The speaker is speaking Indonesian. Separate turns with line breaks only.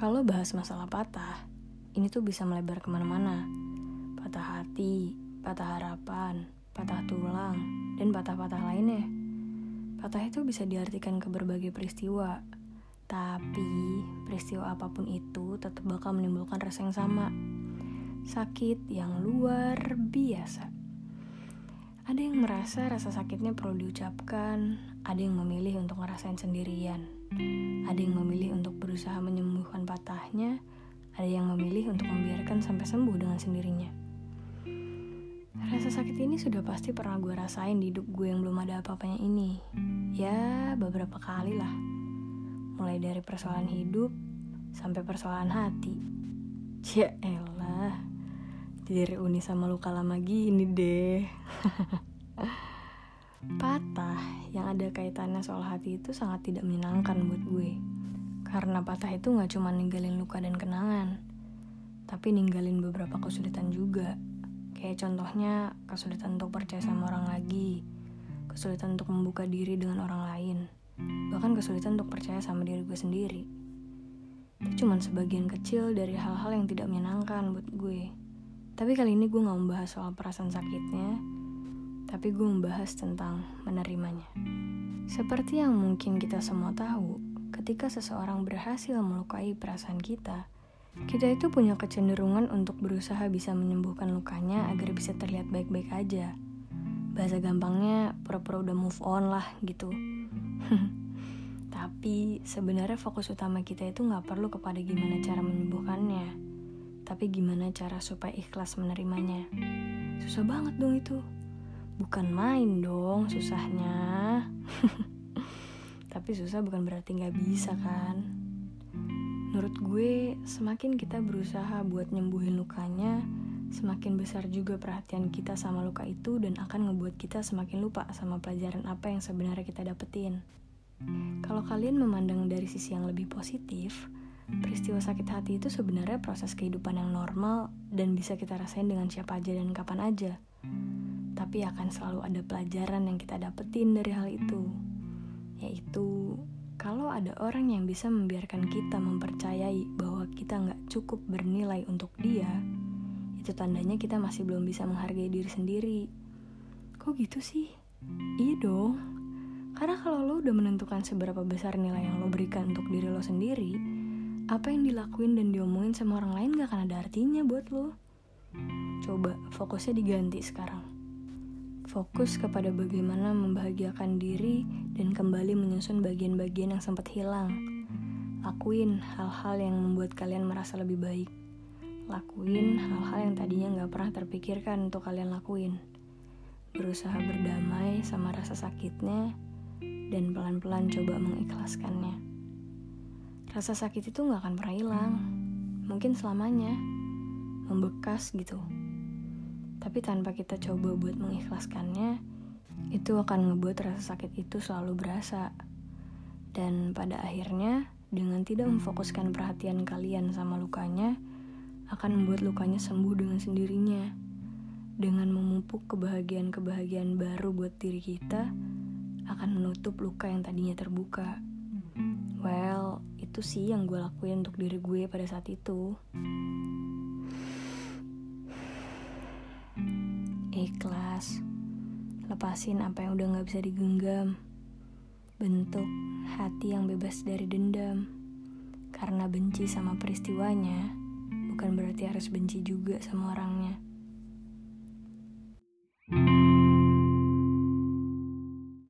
Kalau bahas masalah patah, ini tuh bisa melebar ke mana-mana. Patah hati, patah harapan, patah tulang, dan patah-patah lainnya. Patah itu bisa diartikan ke berbagai peristiwa, tapi peristiwa apa pun itu tetap bakal menimbulkan rasa yang sama. Sakit yang luar biasa. Ada yang merasa rasa sakitnya perlu diucapkan, ada yang memilih untuk ngerasain sendirian. Ada yang memilih untuk berusaha menyembuhkan patahnya, ada yang memilih untuk membiarkan sampai sembuh dengan sendirinya. Rasa sakit ini sudah pasti pernah gue rasain di hidup gue yang belum ada apa-apanya ini. Ya, beberapa kali lah. Mulai dari persoalan hidup sampai persoalan hati. Ya elah, jadi uni sama luka lama gini deh. Patah yang ada kaitannya soal hati itu sangat tidak menyenangkan buat gue. Karena patah itu gak cuma ninggalin luka dan kenangan, tapi ninggalin beberapa kesulitan juga. Kayak contohnya kesulitan untuk percaya sama orang lagi, kesulitan untuk membuka diri dengan orang lain, bahkan kesulitan untuk percaya sama diri gue sendiri. Itu cuma sebagian kecil dari hal-hal yang tidak menyenangkan buat gue. Tapi kali ini gue gak membahas soal perasaan sakitnya, tapi gue membahas tentang menerimanya. Seperti yang mungkin kita semua tahu, ketika seseorang berhasil melukai perasaan kita, kita itu punya kecenderungan untuk berusaha bisa menyembuhkan lukanya agar bisa terlihat baik-baik aja. Bahasa gampangnya pura-pura udah move on lah gitu. Tapi sebenarnya fokus utama kita itu nggak perlu kepada gimana cara menyembuhkannya, tapi gimana cara supaya ikhlas menerimanya. Susah banget dong itu. Bukan main dong susahnya. Tapi susah bukan berarti nggak bisa kan. Menurut gue, semakin kita berusaha buat nyembuhin lukanya, semakin besar juga perhatian kita sama luka itu dan akan ngebuat kita semakin lupa sama pelajaran apa yang sebenarnya kita dapetin. Kalau kalian memandang dari sisi yang lebih positif, peristiwa sakit hati itu sebenarnya proses kehidupan yang normal dan bisa kita rasain dengan siapa aja dan kapan aja tapi akan selalu ada pelajaran yang kita dapetin dari hal itu, yaitu kalau ada orang yang bisa membiarkan kita mempercayai bahwa kita nggak cukup bernilai untuk dia, itu tandanya kita masih belum bisa menghargai diri sendiri. Kok gitu sih? Iya dong. Karena kalau lo udah menentukan seberapa besar nilai yang lo berikan untuk diri lo sendiri, apa yang dilakuin dan diomongin sama orang lain gak akan ada artinya buat lo. Coba fokusnya diganti sekarang. Fokus kepada bagaimana membahagiakan diri dan kembali menyusun bagian-bagian yang sempat hilang. Lakuin hal-hal yang membuat kalian merasa lebih baik. Lakuin hal-hal yang tadinya gak pernah terpikirkan untuk kalian lakuin. Berusaha berdamai sama rasa sakitnya dan pelan-pelan coba mengikhlaskannya. Rasa sakit itu gak akan pernah hilang. Mungkin selamanya. Membekas gitu. Tapi tanpa kita coba buat mengikhlaskannya, itu akan ngebuat rasa sakit itu selalu berasa. Dan pada akhirnya, dengan tidak memfokuskan perhatian kalian sama lukanya, akan membuat lukanya sembuh dengan sendirinya. Dengan memupuk kebahagiaan-kebahagiaan baru buat diri kita, akan menutup luka yang tadinya terbuka. Well, itu sih yang gue lakuin untuk diri gue pada saat itu. ikhlas. Lepasin apa yang udah gak bisa digenggam. Bentuk hati yang bebas dari dendam. Karena benci sama peristiwanya bukan berarti harus benci juga sama orangnya. thank you